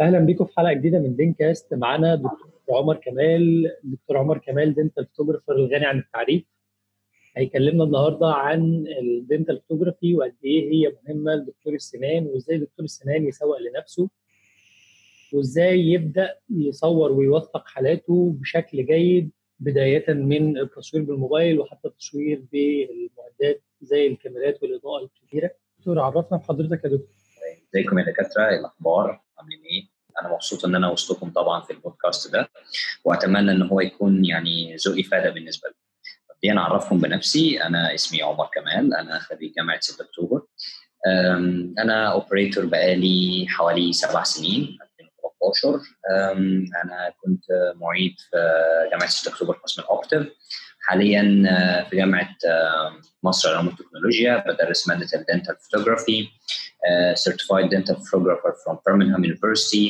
أهلا بيكم في حلقة جديدة من DenCast معانا دكتور عمر كمال. دكتور عمر كمال dental photographer الغني عن التعريف. هيكلمنا النهارده عن ال dental photography وقد إيه هي مهمة لدكتور السنان وإزاي دكتور السنان يسوق لنفسه وإزاي يبدأ يصور ويوثق حالاته بشكل جيد بداية من التصوير بالموبايل وحتى التصوير بالمعدات زي الكاميرات والإضاءة الكبيرة. دكتور عرفنا بحضرتك يا دكتور. إزيكم يا دكاترة؟ إيه الأخبار؟ عاملين إيه؟ أنا مبسوط إن أنا وسطكم طبعا في البودكاست ده وأتمنى إن هو يكون يعني ذو إفادة بالنسبة لكم. مبدئيا أعرفكم بنفسي أنا اسمي عمر كمال أنا خريج جامعة 6 أكتوبر. أنا operator بقالي حوالي سبع سنين 2013 أنا كنت معيد في جامعة 6 أكتوبر قسم ال operative حاليا في جامعة مصر للعلوم والتكنولوجيا بدرس مادة ال dental photography dental photographer from Birmingham University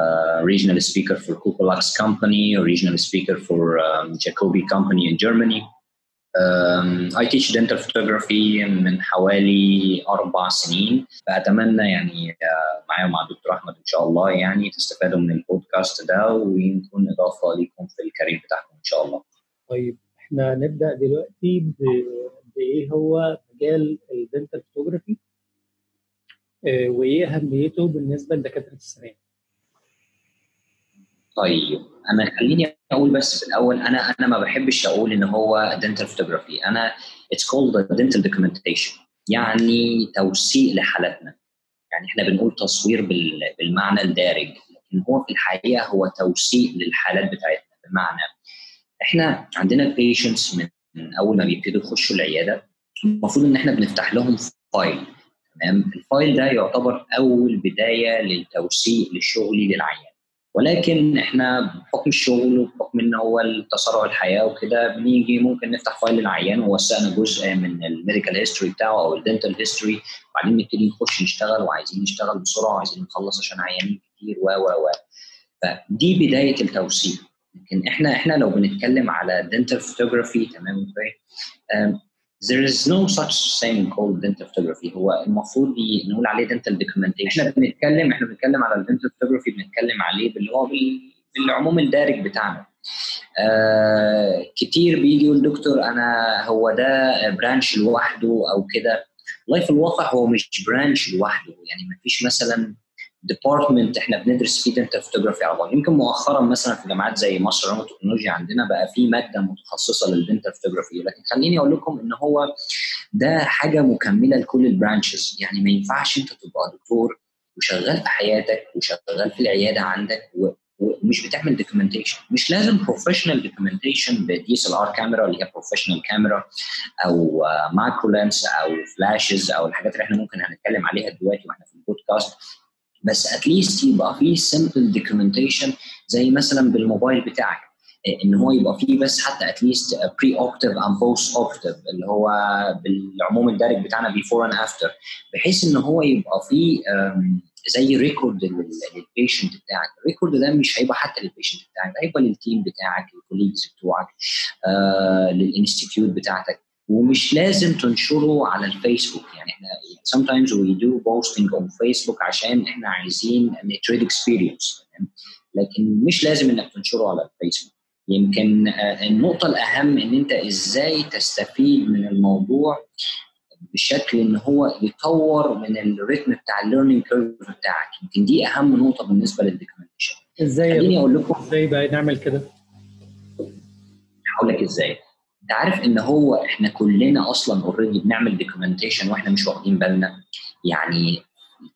uh, regional speaker for Kulzer company regional speaker for um, Jacobi company in Germany. um, I teach dental photography من حوالي أربع سنين. فأتمنى يعني uh, معايا مع الدكتور أحمد إن شاء الله يعني تستفادوا من البودكاست ده ويكون إضافة ليكم في ال career بتاعكم إن شاء الله. طيب. إحنا نبدأ دلوقتي بإيه هو مجال ال dental photography آه وإيه أهميته بالنسبة لدكاترة السنان. طيب أنا خليني أقول بس في الأول أنا أنا ما بحبش أقول إن هو dental photography أنا it's called dental documentation يعني توثيق لحالاتنا يعني إحنا بنقول تصوير بالمعنى الدارج. لكن هو في الحقيقة هو توثيق للحالات بتاعتنا. بمعنى إحنا عندنا patients من أول ما بيبتدوا يخشوا العيادة المفروض إن إحنا بنفتح لهم file تمام؟ ال file ده يعتبر أول بداية للتوثيق للشغل للعيان. ولكن إحنا بحكم الشغل وبحكم إن هو تسارع الحياة وكده بنيجي ممكن نفتح file للعيان ووثقنا جزء من ال medical history بتاعه أو ال dental history وبعدين نبتدي نخش نشتغل وعايزين نشتغل بسرعة وعايزين نخلص عشان عيانين كتير و و و. فدي بداية التوثيق لكن إحنا إحنا لو بنتكلم على dental photography تمام؟ okay um, there is no such thing called dental photography. هو المفروض نقول عليه dental documentation. إحنا بنتكلم إحنا بنتكلم على dental photography بنتكلم عليه باللي هو بالعموم الدارج بتاعنا. آه كتير بيجي يقول دكتور أنا هو ده branch لوحده أو كده. والله في الواقع هو مش branch لوحده. يعني ما فيش مثلا department إحنا بندرس فيه dental photography على بعض. يمكن مؤخرا مثلا في جامعات زي مصر العلوم والتكنولوجيا عندنا بقى في مادة متخصصة لل dental photography لكن خليني أقول لكم إن هو ده حاجة مكملة لكل ال branches. يعني ما ينفعش أنت تبقى دكتور وشغال في حياتك وشغال في العيادة عندك ومش بتعمل documentation مش لازم professional documentation ب DSLR camera اللي هي professional camera أو macro lens أو flashes أو الحاجات اللي إحنا ممكن هنتكلم عليها دلوقتي وإحنا في البودكاست. بس at least يبقى في simple documentation زي مثلا بالموبايل بتاعك إن هو يبقى فيه بس حتى at least pre-operative and post-operative اللي هو بالعموم الدارج بتاعنا before and after بحيث إن هو يبقى فيه زي record لل patient بتاعك. ال record ده مش هيبقى حتى لل patient بتاعك ده هيبقى لل team بتاعك لل colleagues بتوعك آه لل institute بتاعتك. ومش لازم تنشره على الفيسبوك. يعني إحنا sometimes we do posting on Facebook عشان إحنا عايزين trade experience لكن مش لازم إنك تنشره على الفيسبوك. يمكن النقطة الأهم إن أنت إزاي تستفيد من الموضوع بشكل إن هو يطور من ال rhythm بتاع ال learning curve بتاعك. يمكن دي أهم نقطة بالنسبة لل documentation إزاي خليني أقول لكم إزاي بقى نعمل كده؟ هقول لك إزاي. انت عارف ان هو إحنا كلنا أصلا already بنعمل documentation وإحنا مش واخدين بالنا. يعني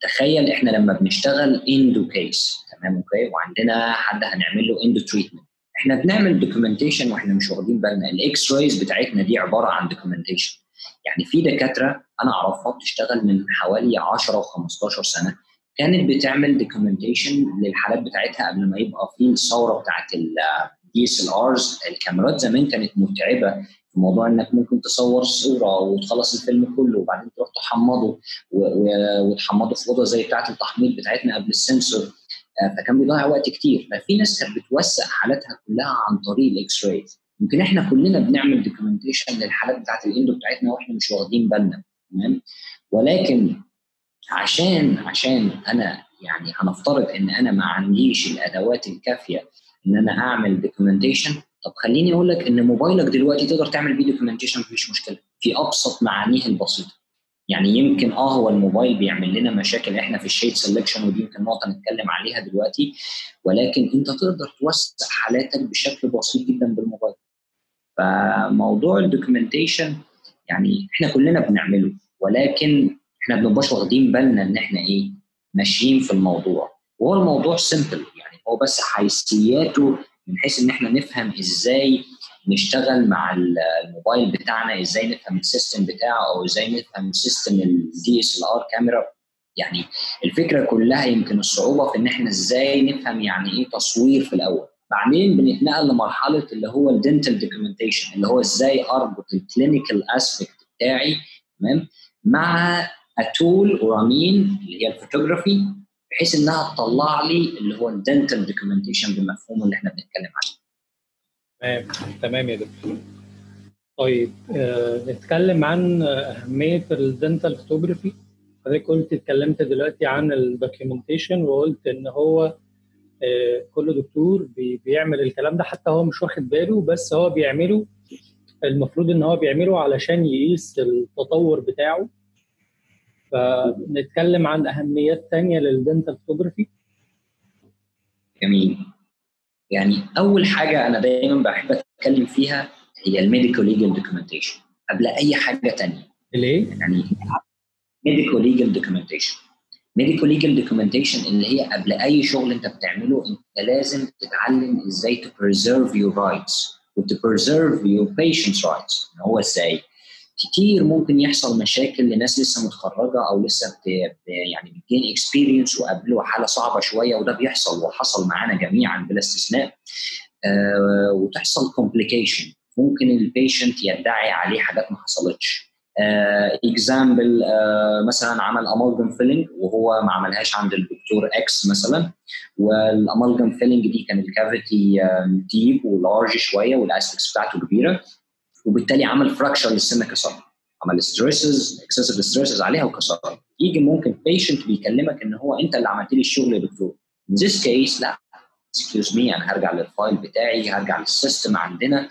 تخيل إحنا لما بنشتغل endo case تمام okay وعندنا حد هنعمل له endo treatment إحنا بنعمل documentation وإحنا مش واخدين بالنا. ال X-rays بتاعتنا دي عبارة عن documentation يعني في دكاترة أنا أعرفها بتشتغل من حوالي 10 و15 سنة. كانت بتعمل documentation للحالات بتاعتها قبل ما يبقى في الثورة بتاعت DSLRs الكاميرات زمان كانت متعبة في موضوع إنك ممكن تصور صورة وتخلص الفيلم كله وبعدين تروح تحمضه وتحمضه في أوضة زي بتاعة التحميض بتاعتنا قبل ال sensor. فكان بيضيع وقت كتير. ففي ناس كانت بتوثق حالاتها كلها عن طريق ال X-rays يمكن إحنا كلنا بنعمل documentation للحالات بتاعت ال endo بتاعتنا وإحنا مش واخدين بالنا. تمام؟ ولكن عشان عشان أنا يعني هنفترض إن أنا ما عنديش الأدوات الكافية إن أنا أعمل documentation طب خليني أقول لك إن موبايلك دلوقتي تقدر تعمل بيه documentation مفيش مشكلة. في أبسط معانيه البسيطة. يعني يمكن آه هو الموبايل بيعمل لنا مشاكل إحنا في ال shade selection ودي يمكن نقطة نتكلم عليها دلوقتي. ولكن أنت تقدر توثق حالاتك بشكل بسيط جدا بالموبايل. فموضوع ال documentation يعني إحنا كلنا بنعمله. ولكن إحنا بنبقاش واخدين بالنا إن إحنا إيه ماشيين في الموضوع. وهو الموضوع simple هو بس حيثياته من حيث إن إحنا نفهم إزاي نشتغل مع الموبايل بتاعنا إزاي نفهم ال system بتاعه أو إزاي نفهم system ال DSLR camera. يعني الفكرة كلها يمكن الصعوبة في إن إحنا إزاي نفهم يعني إيه تصوير في الأول. بعدين بنتنقل لمرحلة اللي هو ال dental documentation اللي هو إزاي أربط ال clinical aspect بتاعي تمام مع اتول ورامين اللي هي الفوتوغرافي بحيث إنها تطلع لي اللي هو ال dental documentation بمفهومه اللي إحنا بنتكلم عليه. تمام. تمام يا دكتور. طيب آه نتكلم عن أهمية ال dental photography حضرتك قلت اتكلمت دلوقتي عن ال documentation وقلت إن هو آه كل دكتور بي بيعمل الكلام ده. حتى هو مش واخد باله بس هو بيعمله. المفروض إن هو بيعمله علشان يقيس التطور بتاعه. فنتكلم عن أهميات تانية لل dental photography جميل. يعني أول حاجة أنا دايما بحب أتكلم فيها هي ال medical legal documentation قبل أي حاجة تانية. ليه؟ يعني medical legal documentation medical legal documentation اللي هي قبل أي شغل أنت بتعمله أنت لازم تتعلم إزاي تو preserve your rights و to preserve your patient's rights. هو إزاي؟ كتير ممكن يحصل مشاكل لناس لسه متخرجة أو لسه بت... يعني بت gain experience وقابلوا حالة صعبة شوية وده بيحصل وحصل معانا جميعا بلا استثناء. آه وتحصل complication ممكن ال patient يدعي عليه حاجات ما حصلتش. example آه آه مثلا عمل amalgam filling وهو ما عملهاش عند الدكتور X مثلا وال amalgam filling دي كان ال cavity deep و large شوية وال aspects بتاعته كبيرة. وبالتالي عمل fracture للسنه كسرها عمل stresses excessive stresses عليها وكسرها. يجي ممكن patient بيكلمك إن هو أنت اللي عملت لي الشغل يا دكتور. In this case لا. excuse me أنا هرجع لل file بتاعي هرجع لل system عندنا.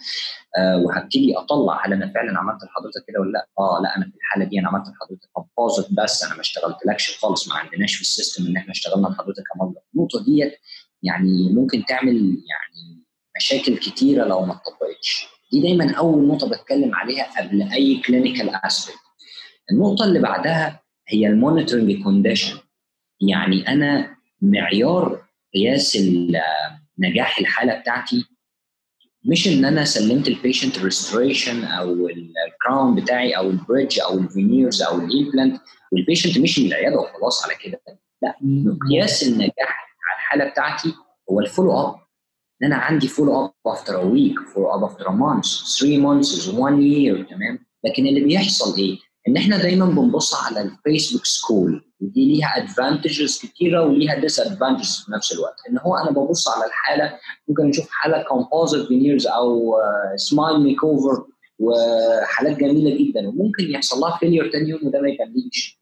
آه وهبتدي أطلع هل أنا فعلا عملت لحضرتك كده ولا لأ؟ آه لأ أنا في الحالة دي أنا عملت لحضرتك composite بس. أنا ما اشتغلتلكش خالص ما عندناش في ال system إن إحنا اشتغلنا لحضرتك كمرضى النقطة ديت يعني ممكن تعمل يعني مشاكل كتيرة لو ما اتطبقتش. دي دايما أول نقطة بتكلم عليها قبل أي clinical aspect النقطة اللي بعدها هي ال monitoring condition يعني أنا معيار قياس نجاح الحالة بتاعتي مش إن أنا سلمت ال patient restoration أو ال crown بتاعي أو ال bridge أو ال veneers أو ال implant وال patient مشي من العيادة وخلاص على كده. لا مقياس النجاح على الحالة بتاعتي هو ال follow up إن أنا عندي follow up after a week follow up after a month 3 months 1 year تمام؟ لكن اللي بيحصل إيه؟ إن إحنا دايما بنبص على الفيسبوك school ودي ليها advantages كتيرة وليها disadvantages في نفس الوقت. إن هو أنا ببص على الحالة ممكن نشوف حالة composite veneers أو smile makeover وحالات جميلة جدا وممكن يحصل لها failure تاني يوم وده ما يكملش.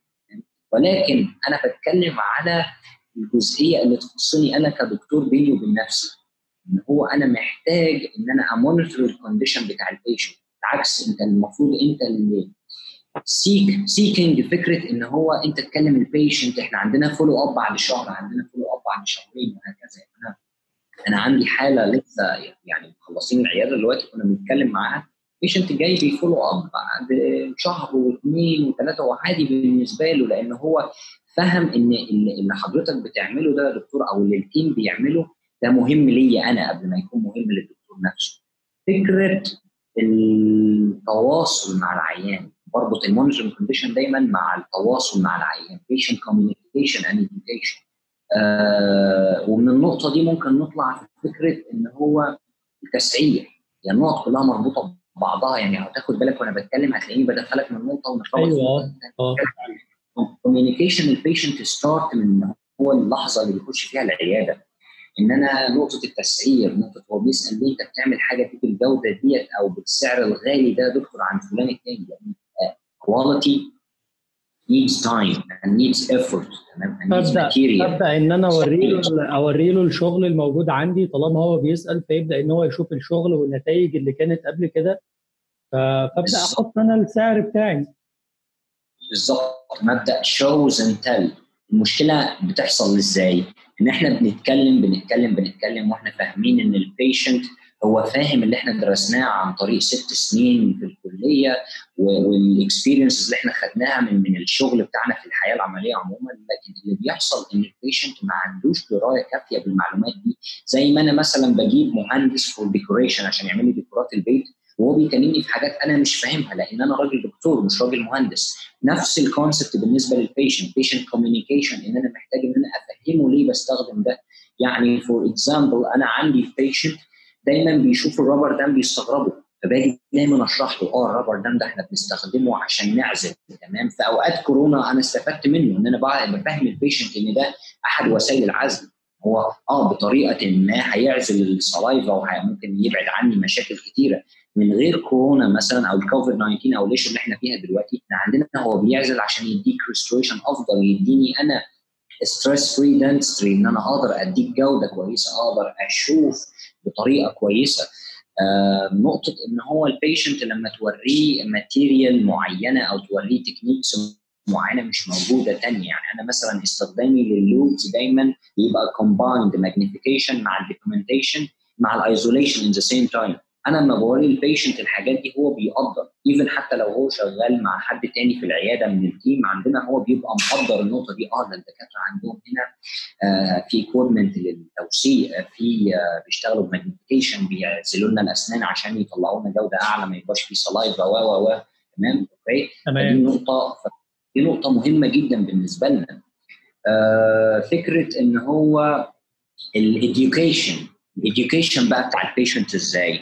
ولكن أنا بتكلم على الجزئية اللي تخصني أنا كدكتور بيني وبين نفسي. إن هو أنا محتاج إن أنا أ monitor ال condition بتاع ال patient بالعكس أنت المفروض أنت اللي seek seeking فكرة إن هو أنت تكلم ال patient إحنا عندنا follow up بعد شهر عندنا follow up بعد شهرين وهكذا. أنا أنا عندي حالة لسه يعني مخلصين العيادة دلوقتي كنا بنتكلم معاها. patient جاي بي follow up بعد شهر واثنين وثلاثه وعادي بالنسبة له لأن هو فهم إن اللي حضرتك بتعمله ده يا دكتور أو اللي ال team بيعمله ده مهم ليا أنا قبل ما يكون مهم للدكتور نفسه. فكرة التواصل مع العيان بربط ال monitoring condition دايما مع التواصل مع العيان patient communication and education. آه ومن النقطة دي ممكن نطلع في فكرة إن هو التسعير يعني النقط كلها مربوطة ببعضها يعني هتاخد بالك وأنا بتكلم هتلاقيني بدخلك من نقطة ونرتبط أيوه communication ال patient start من هو اللحظة اللي بيخش فيها العيادة. إن أنا نقطة التسعير نقطة هو بيسأل ليه أنت بتعمل حاجة دي بالجوده ديت أو بالسعر الغالي ده دكتور عن فلان التاني؟ يعني quality needs time and needs effort تمام؟ فابدا أبدأ إن أنا اوري له اوري له الشغل الموجود عندي طالما هو بيسأل فيبدأ إن هو يشوف الشغل والنتائج اللي كانت قبل كده. فأبدأ أحط أنا السعر بتاعي. بالظبط. مبدأ show and tell المشكلة بتحصل إزاي؟ إن إحنا بنتكلم بنتكلم بنتكلم وإحنا فاهمين إن ال patient هو فاهم اللي إحنا درسناه عن طريق ست سنين في الكلية وال experiences اللي إحنا خدناها من من الشغل بتاعنا في الحياة العملية عموما. لكن اللي بيحصل إن ال patient ما عندوش دراية كافية بالمعلومات دي زي ما أنا مثلا بجيب مهندس for decoration عشان يعمل لي ديكورات البيت وهو بيكلمني في حاجات أنا مش فاهمها لأن أنا راجل دكتور مش راجل مهندس. نفس ال concept بالنسبة لل patient patient communication إن أنا محتاج إن أنا أفهمه ليه بستخدم ده. يعني for example أنا عندي patient دايما بيشوف ال rubber dam بيستغربوا فباجي دايما أشرح له آه ال rubber dam ده إحنا بنستخدمه عشان نعزل. تمام؟ في أوقات كورونا أنا استفدت منه إن أنا بفهم ال patient إن ده أحد وسائل العزل. هو آه بطريقة ما هيعزل ال saliva وممكن يبعد عني مشاكل كتيرة. من غير كورونا مثلا أو الكوفيد 19 أو ليش اللي إحنا فيها دلوقتي إحنا عندنا هو بيعزل عشان يديك restoration أفضل يديني أنا stress free dentistry إن أنا أقدر أديك جودة كويسة أقدر أشوف بطريقة كويسة. آه نقطة إن هو ال patient لما توريه material معينة أو توريه techniques معينة مش موجودة تانية. يعني أنا مثلا استخدامي لل loupes دايما بيبقى combined magnification مع ال documentation مع ال isolation in the same time أنا لما بوري ال patient الحاجات دي هو بيقدر. even حتى لو هو شغال مع حد تاني في العيادة من ال team عندنا هو بيبقى مقدر النقطة دي. آه ده الدكاترة عندهم هنا آه في equipment للتوسيع في آه بيشتغلوا ب magnification بيعزلوا لنا الأسنان عشان يطلعوا لنا جودة أعلى ما يبقاش في saliva و و و. تمام؟ okay تمام. دي نقطة دي نقطة مهمة جدا بالنسبة لنا. آه فكرة إن هو ال education ال education بقى بتاع ال patient إزاي؟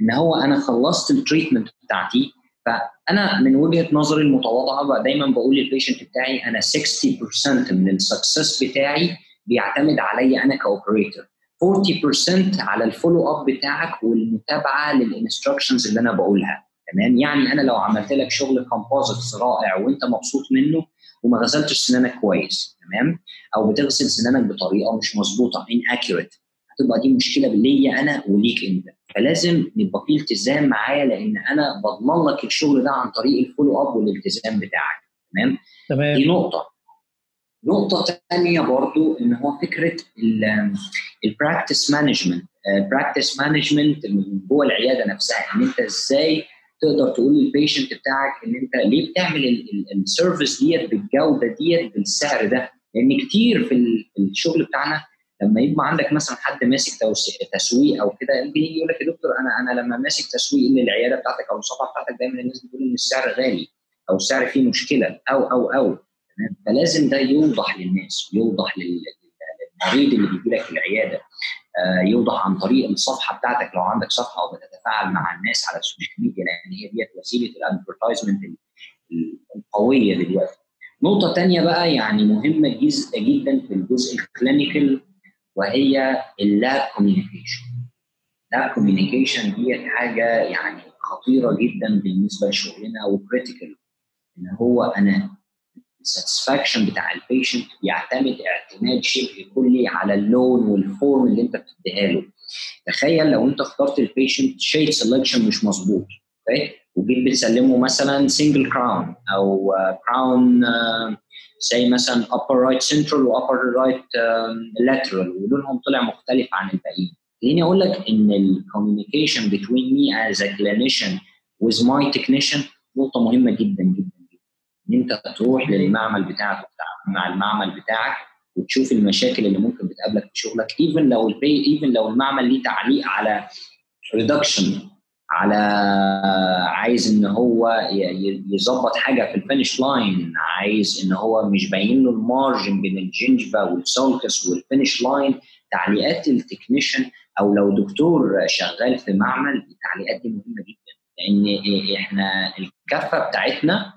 إن هو أنا خلصت ال treatment بتاعتي فأنا من وجهة نظري المتواضعة بقى دايما بقول لل patient بتاعي أنا 60% من ال success بتاعي بيعتمد عليا أنا ك operator 40% على ال follow up بتاعك والمتابعة لل instructions اللي أنا بقولها. تمام؟ يعني أنا لو عملت لك شغل composites رائع وأنت مبسوط منه وما غسلتش سنانك كويس تمام؟ أو بتغسل سنانك بطريقة مش مظبوطة inaccurate هتبقى دي مشكلة ليا أنا وليك أنت. فلازم نبقى في التزام معايا لأن أنا بضمن لك الشغل ده عن طريق ال follow up والالتزام بتاعك. تمام؟ تمام. دي نقطة. نقطة ثانية برضو إن هو فكرة ال practice management ال practice management من جوه العيادة نفسها. إن أنت إزاي تقدر تقول لل patient بتاعك إن أنت ليه بتعمل ال service ديت بالجودة ديت بالسعر ده؟ لأن كتير في الشغل بتاعنا لما يبقى عندك مثلا حد ماسك تسويق أو كده يجي يقول لك يا دكتور أنا أنا لما ماسك تسويق للعياده بتاعتك أو الصفحه بتاعتك دايما الناس بتقول إن السعر غالي أو السعر فيه مشكلة أو أو أو. تمام؟ فلازم ده يوضح للناس يوضح للمريض اللي بيجي لك العيادة. آه يوضح عن طريق الصفحة بتاعتك. لو عندك صفحة أو بتتفاعل مع الناس على ال social media لأن هي ديت وسيلة ال advertisement القوية دلوقتي. نقطة ثانية بقى يعني مهمة جدا في الجزء ال clinical وهي ال lab communication ال lab communication دي حاجة يعني خطيرة جدا بالنسبة لشغلنا و critical إن هو أنا ال satisfaction بتاع ال patient بيعتمد اعتماد شبه كلي على اللون وال form اللي أنت بتديها له. تخيل لو أنت اخترت البيشنت شيد سelection مش مظبوط okay وجيت بتسلمه مثلا single crown أو crown زي مثلا upper right central و upper right um, lateral ولونهم طلع مختلف عن الباقيين. خليني أقول لك إن ال communication between me as a clinician with my technician نقطة مهمة جدا جدا جدا. إن أنت تروح للمعمل بتاعك مع المعمل بتاعك وتشوف المشاكل اللي ممكن بتقابلك في شغلك even لو البي even لو المعمل ليه تعليق على reduction على عايز إن هو يظبط حاجة في ال finish line عايز إن هو مش باين له ال margin بين ال gingiva وال sulcus وال finish line تعليقات ال technician أو لو دكتور شغال في معمل التعليقات دي مهمة جدا لأن إحنا الكفة بتاعتنا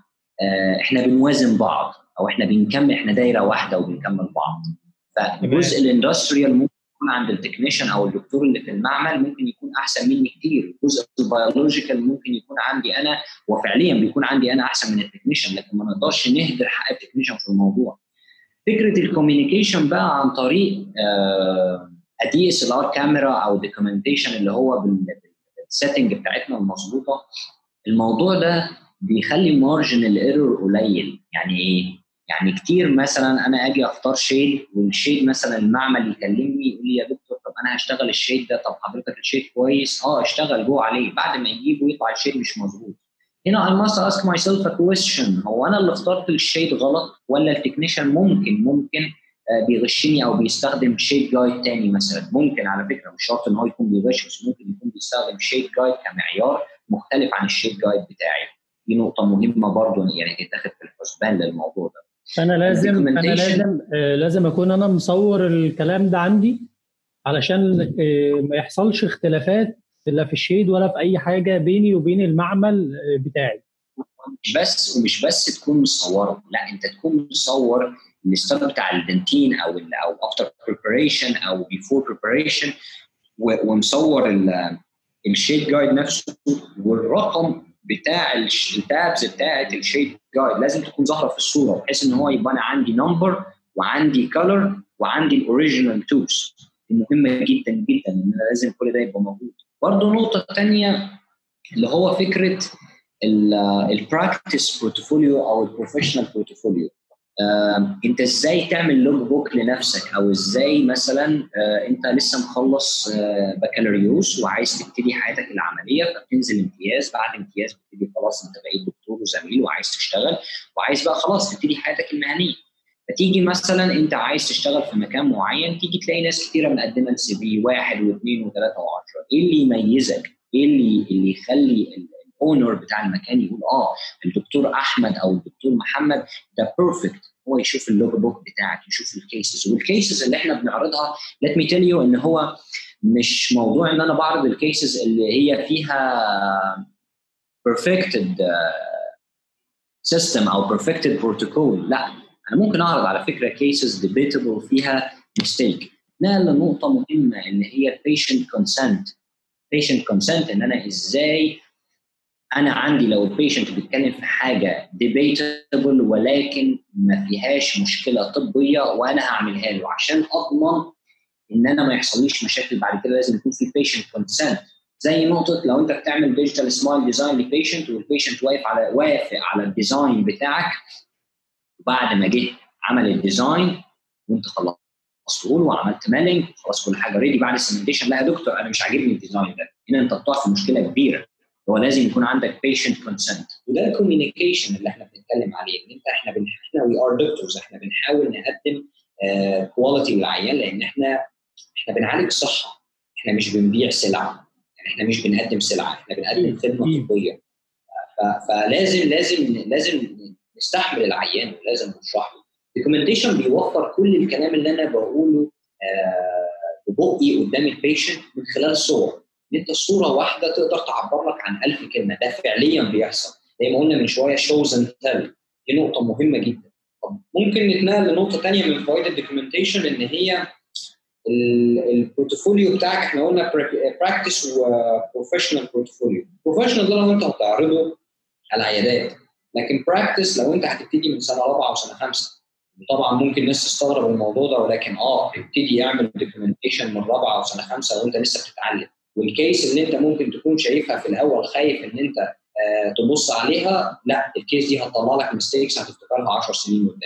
إحنا بنوازن بعض أو إحنا بنكمل إحنا دايرة واحدة وبنكمل بعض. فالجزء ال industrial ممكن يكون عند ال technician أو الدكتور اللي في المعمل ممكن يكون أحسن مني كتير. الجزء ال biological ممكن يكون عندي أنا وفعليا بيكون عندي أنا أحسن من ال technician لكن ما نقدرش نهدر حق ال technician في الموضوع. فكرة ال communication بقى عن طريق a DSLR camera أو documentation اللي هو بال setting بتاعتنا المظبوطة. الموضوع ده بيخلي margin ال error قليل. يعني إيه؟ يعني كتير مثلا أنا آجي أختار shade وال shade مثلا المعمل يكلمني يقول لي يا دكتور طب أنا هشتغل ال shade ده طب حضرتك ال shade كويس؟ آه اشتغل جوه عليه. بعد ما يجيبه يطلع ال shade مش مظبوط. هنا I must ask myself a question. هو أنا اللي اخترت ال shade غلط ولا ال technician ممكن ممكن بيغشني أو بيستخدم shade guide تاني مثلا؟ ممكن على فكرة مش شرط إن هو يكون بيغش بس ممكن يكون بيستخدم shade guide كمعيار مختلف عن ال shade guide بتاعي. دي نقطة مهمة برضو يعني تتاخد في الحسبان للموضوع ده. أنا لازم أنا لازم آه لازم أكون أنا مصور الكلام ده عندي علشان آه ما يحصلش اختلافات لا في ال shade ولا في أي حاجة بيني وبين المعمل آه بتاعي. مش بس ومش بس تكون مصوره لا أنت تكون مصور ال style بتاع ال dentin أو ال أو after preparation أو before preparation ومصور ال shade guide نفسه والرقم بتاع ال tabs بتاعت ال shade guide لازم تكون ظاهرة في الصورة بحيث إن هو يبقى أنا عندي number وعندي color وعندي ال original tabs مهمة جدا جدا إن لازم كل ده يبقى موجود. برضه نقطة ثانية اللي هو فكرة ال practice portfolio أو ال professional portfolio انت إزاي تعمل logbook لنفسك؟ أو إزاي مثلا آه، انت لسه مخلص آه، بكالوريوس وعايز تبتدي حياتك العملية فبتنزل امتياز بعد امتياز بتبتدي خلاص انت بقيت دكتور وزميل وعايز تشتغل وعايز بقى خلاص تبتدي حياتك المهنية. فتيجي مثلا انت عايز تشتغل في مكان معين تيجي تلاقي ناس كتيرة مقدمة ال CV واحد واثنين وثلاثة وعشرة. إيه اللي يميزك؟ إيه اللي اللي يخلي ال owner بتاع المكان يقول آه الدكتور أحمد أو الدكتور محمد ده perfect هو يشوف ال logbook بتاعك يشوف ال cases وال cases اللي إحنا بنعرضها let me tell you إن هو مش موضوع إن أنا بعرض ال cases اللي هي فيها perfected system أو perfected protocol لا أنا ممكن أعرض على فكرة cases debatable فيها mistake نقل لنقطه مهمة اللي هي patient consent. patient consent إن أنا إزاي أنا عندي لو ال patient بيتكلم في حاجة debatable ولكن ما فيهاش مشكلة طبية وأنا هعملها له عشان أضمن إن أنا ما يحصليش مشاكل بعد كده لازم يكون في patient consent زي نقطة لو أنت بتعمل ديجيتال سمايل ديزاين لبيشنت والبيشنت واقف على وافق على ال design بتاعك وبعد ما جه عمل ال design وأنت خلصت له وعملت مالينج خلاص كل حاجة ready بعد ال cementation لا يا دكتور أنا مش عاجبني ال design ده. هنا أنت بتقع في مشكلة كبيرة. هو لازم يكون عندك patient consent وده ال communication اللي إحنا بنتكلم عليه إن انت إحنا بن... إحنا we are doctors إحنا بنحاول نقدم quality uh, للعيان لأن إحنا إحنا بنعالج صحة. إحنا مش بنبيع سلعة. يعني إحنا مش بنقدم سلعة إحنا بنقدم خدمة طبية. ف... فلازم لازم لازم نستحمل العيان ولازم نشرح له. ال documentation بيوفر كل الكلام اللي أنا بقوله ببقي قدام ال patient من خلال صور. ان انت صورة واحدة تقدر تعبر لك عن ألف كلمة. ده فعليا بيحصل. زي ما قلنا من شوية shows and tell دي نقطة مهمة جدا. طب ممكن نتنقل لنقطة ثانية من فوائد ال documentation إن هي ال portfolio بتاعك. إحنا قلنا practice و professional portfolio professional ده لو أنت هتعرضه على العيادات لكن practice لو أنت هتبتدي من سنة رابعة وسنة خمسه طبعا ممكن الناس تستغرب الموضوع ده ولكن آه ابتدي يعمل documentation من رابعة وسنة خمسه وانت لسه بتتعلم. وال case اللي انت ممكن تكون شايفها في الأول خايف إن انت آه تبص عليها لا ال case دي هتطلع لك mistakes هتفتكرها 10 سنين قدام.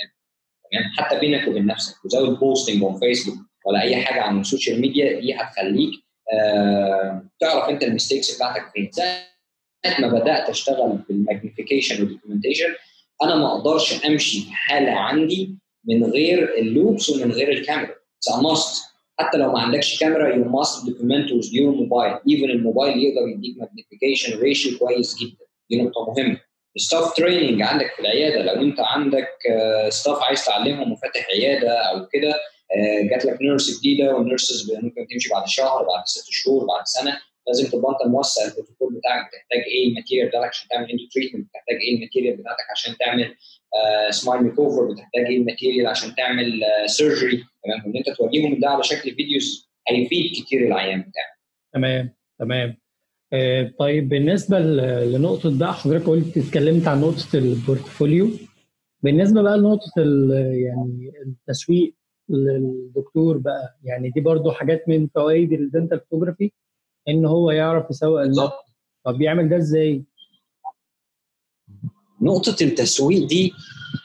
تمام؟ حتى بينك وبين نفسك. without posting on فيسبوك ولا أي حاجة عن ال social media دي هتخليك آه تعرف انت ال mistakes بتاعتك فين. ساعة ما بدأت أشتغل بال magnification وال documentation أنا ما أقدرش أمشي في حالة عندي من غير ال loupes ومن غير الكاميرا. must حتى لو ما عندكش كاميرا you must document with your mobile even الموبايل يقدر يديك magnification ratio كويس جدا. دي نقطه مهمه staff training عندك في العيادة لو انت عندك staff عايز تعلمهم وفاتح عيادة أو كده جات لك nurse جديدة وال nurses ممكن تمشي بعد شهر بعد ست شهور بعد سنة. لازم تبقى انت موسع البروتوكول بتاعك بتحتاج إيه ال material بتاعك عشان تعمل endo treatment بتحتاج إيه ال material بتاعتك عشان تعمل smile makeover بتحتاج إيه ال material عشان تعمل surgery تمام؟ وان انت توريهم ده على شكل videos هيفيد كتير العيان بتاعك. تمام تمام. آه طيب بالنسبة لنقطة بقى حضرتك قلت اتكلمت عن نقطة ال portfolio. بالنسبة بقى لنقطة يعني التسويق للدكتور بقى يعني دي برضو حاجات من فوائد ال dental photography ان هو يعرف يسوق لنفسه طب بيعمل ده إزاي؟ نقطة التسويق دي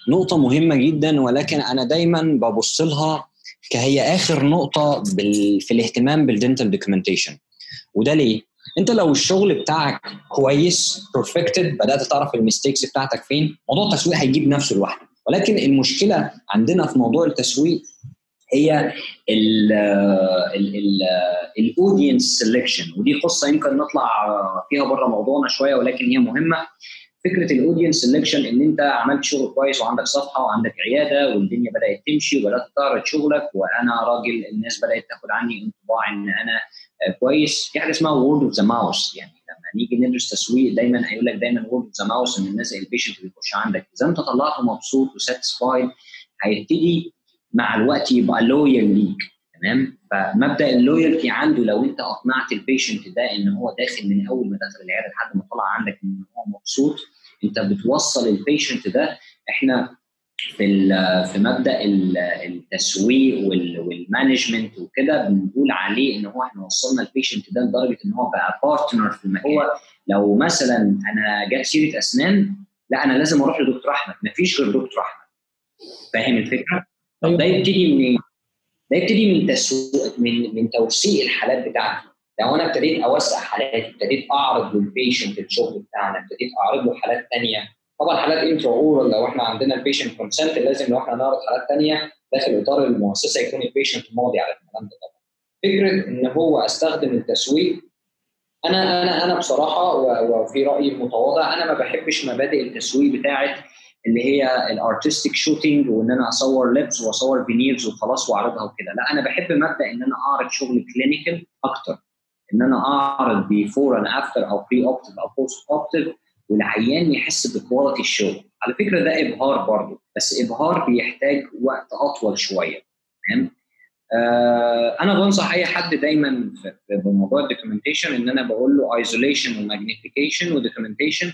نقطة مهمة جدا ولكن أنا دايما ببص لها كهي آخر نقطة بال... في الاهتمام بال dental documentation وده ليه؟ أنت لو الشغل بتاعك كويس perfected بدأت تعرف ال mistakes بتاعتك فين موضوع التسويق هيجيب نفسه لوحده ولكن المشكلة عندنا في موضوع التسويق هي ال audience selection ودي قصة يمكن نطلع فيها بره موضوعنا شوية ولكن هي مهمة. فكرة ال audience selection إن أنت عملت شغل كويس وعندك صفحة وعندك عيادة والدنيا بدأت تمشي وبدأت تعرض شغلك وأنا راجل الناس بدأت تاخد عني انطباع إن أنا كويس في حاجة اسمها word of the mouth يعني لما نيجي ندرس تسويق دايما هيقول لك دايما word of the mouth إن الناس ال patient بيخش عندك إذا أنت طلعته مبسوط و satisfied هيبتدي مع الوقت يبقى loyal ليك تمام؟ فمبدأ ال loyalty عنده لو انت اقنعت ال patient ده ان هو داخل من أول ما دخل العيادة لحد ما طلع عندك إن هو مبسوط انت بتوصل ال patient ده. إحنا في في مبدأ التسويق وال management وكده بنقول عليه إن هو إحنا وصلنا ال patient ده لدرجة إن هو بقى partner في المكان. هو لو مثلا أنا جت سيرة أسنان لا أنا لازم أروح لدكتور أحمد مفيش غير دكتور أحمد. فاهم الفكرة؟ طب ده يبتدي منين؟ ده يبتدي من تسويق من من توثيق الحالات بتاعتي. لو أنا ابتديت أوثق حالاتي ابتديت أعرض لل patient الشغل بتاعنا ابتديت اعرض له حالات ثانية طبعا حالات intra oral لو إحنا عندنا ال patient consent لازم لو إحنا نعرض حالات ثانية داخل إطار المؤسسة يكون ال patient ماضي على الكلام ده طبعا. فكرة إن هو أستخدم التسويق أنا أنا أنا بصراحة وفي رأيي المتواضع أنا ما بحبش مبادئ التسويق بتاعت اللي هي ال artistic shooting وإن أنا أصور لبس وأصور veneers وخلاص وأعرضها وكده. لا أنا بحب مبدأ إن أنا أعرض شغل clinical أكتر. إن أنا أعرض before and after أو pre operative أو post operative والعيان يحس ب quality الشغل. على فكرة ده إبهار برضه بس إبهار بيحتاج وقت أطول شوية. تمام؟ آه أنا بنصح أي حد دايما في بموضوع ال documentation إن أنا بقول له isolation و magnification و documentation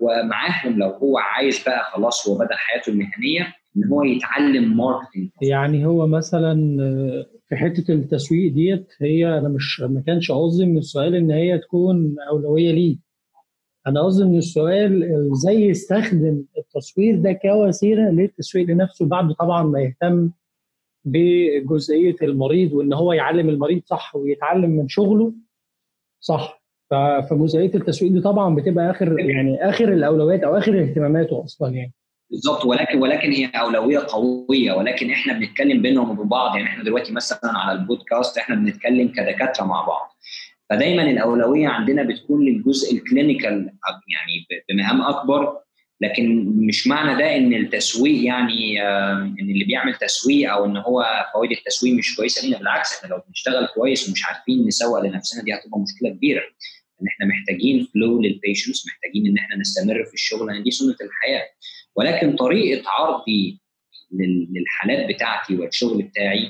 ومعاهم لو هو عايز بقى خلاص هو بدأ حياته المهنية إن هو يتعلم marketing يعني هو مثلا في حتة التسويق ديت هي أنا مش ما كانش قصدي من السؤال إن هي تكون أولوية ليه. أنا قصدي من السؤال إزاي يستخدم التصوير ده كوسيلة للتسويق لنفسه بعد طبعا ما يهتم بجزئية المريض وإن هو يعلم المريض صح ويتعلم من شغله صح. فجزئيه التسويق دي طبعا بتبقى اخر يعني آخر الأولويات أو آخر اهتماماته أصلا يعني. بالظبط. ولكن ولكن هي أولوية قوية. ولكن إحنا بنتكلم بينهم وبين بعض يعني إحنا دلوقتي مثلا على البودكاست إحنا بنتكلم كدكاترة مع بعض. فدايما الأولوية عندنا بتكون للجزء ال clinical يعني بمهام أكبر. لكن مش معنى ده إن التسويق يعني إن اللي بيعمل تسويق أو إن هو فوائد التسويق مش كويسة. لينا بالعكس إحنا لو بنشتغل كويس ومش عارفين نسوق لنفسنا دي هتبقى مشكلة كبيرة. إن إحنا محتاجين flow لل patients محتاجين إن إحنا نستمر في الشغل. لأن دي سنة الحياة. ولكن طريقة عرضي للحالات بتاعتي والشغل بتاعي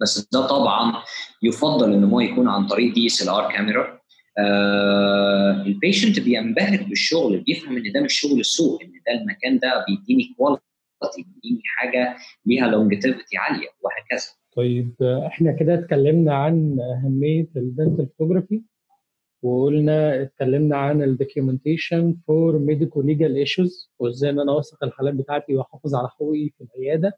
بس ده طبعا يفضل إن هو يكون عن طريق DSLR camera ال patient بينبهر بالشغل بيفهم إن ده مش شغل السوق إن ده المكان ده بيديني quality بيديني حاجة ليها longevity عالية وهكذا. طيب إحنا كده اتكلمنا عن أهمية ال dental photography وقلنا اتكلمنا عن ال documentation for medico-legal issues وازاي إن أنا أوثق الحالات بتاعتي وأحافظ على حقوقي في العيادة.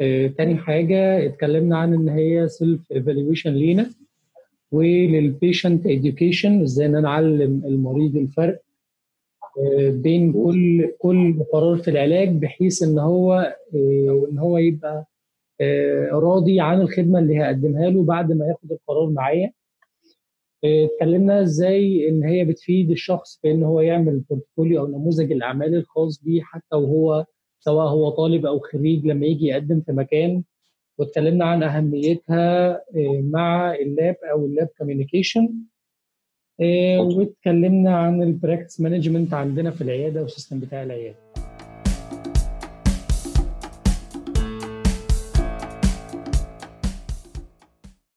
آه، تاني حاجة اتكلمنا عن إن هي self evaluation لينا ولل patient education إزاي إن أنا أعلم المريض الفرق آه، بين كل كل قرار في العلاج بحيث إن هو آه، إن هو يبقى راضي عن الخدمة اللي هقدمها له بعد ما ياخد القرار معايا. اتكلمنا إزاي ان هي بتفيد الشخص في ان هو يعمل portfolio أو نموذج الاعمال الخاص بيه حتى وهو سواء هو طالب أو خريج لما يجي يقدم في مكان. واتكلمنا عن اهميتها مع ال lab أو ال lab communication واتكلمنا عن ال practice management عندنا في العيادة وال system بتاع العيادة.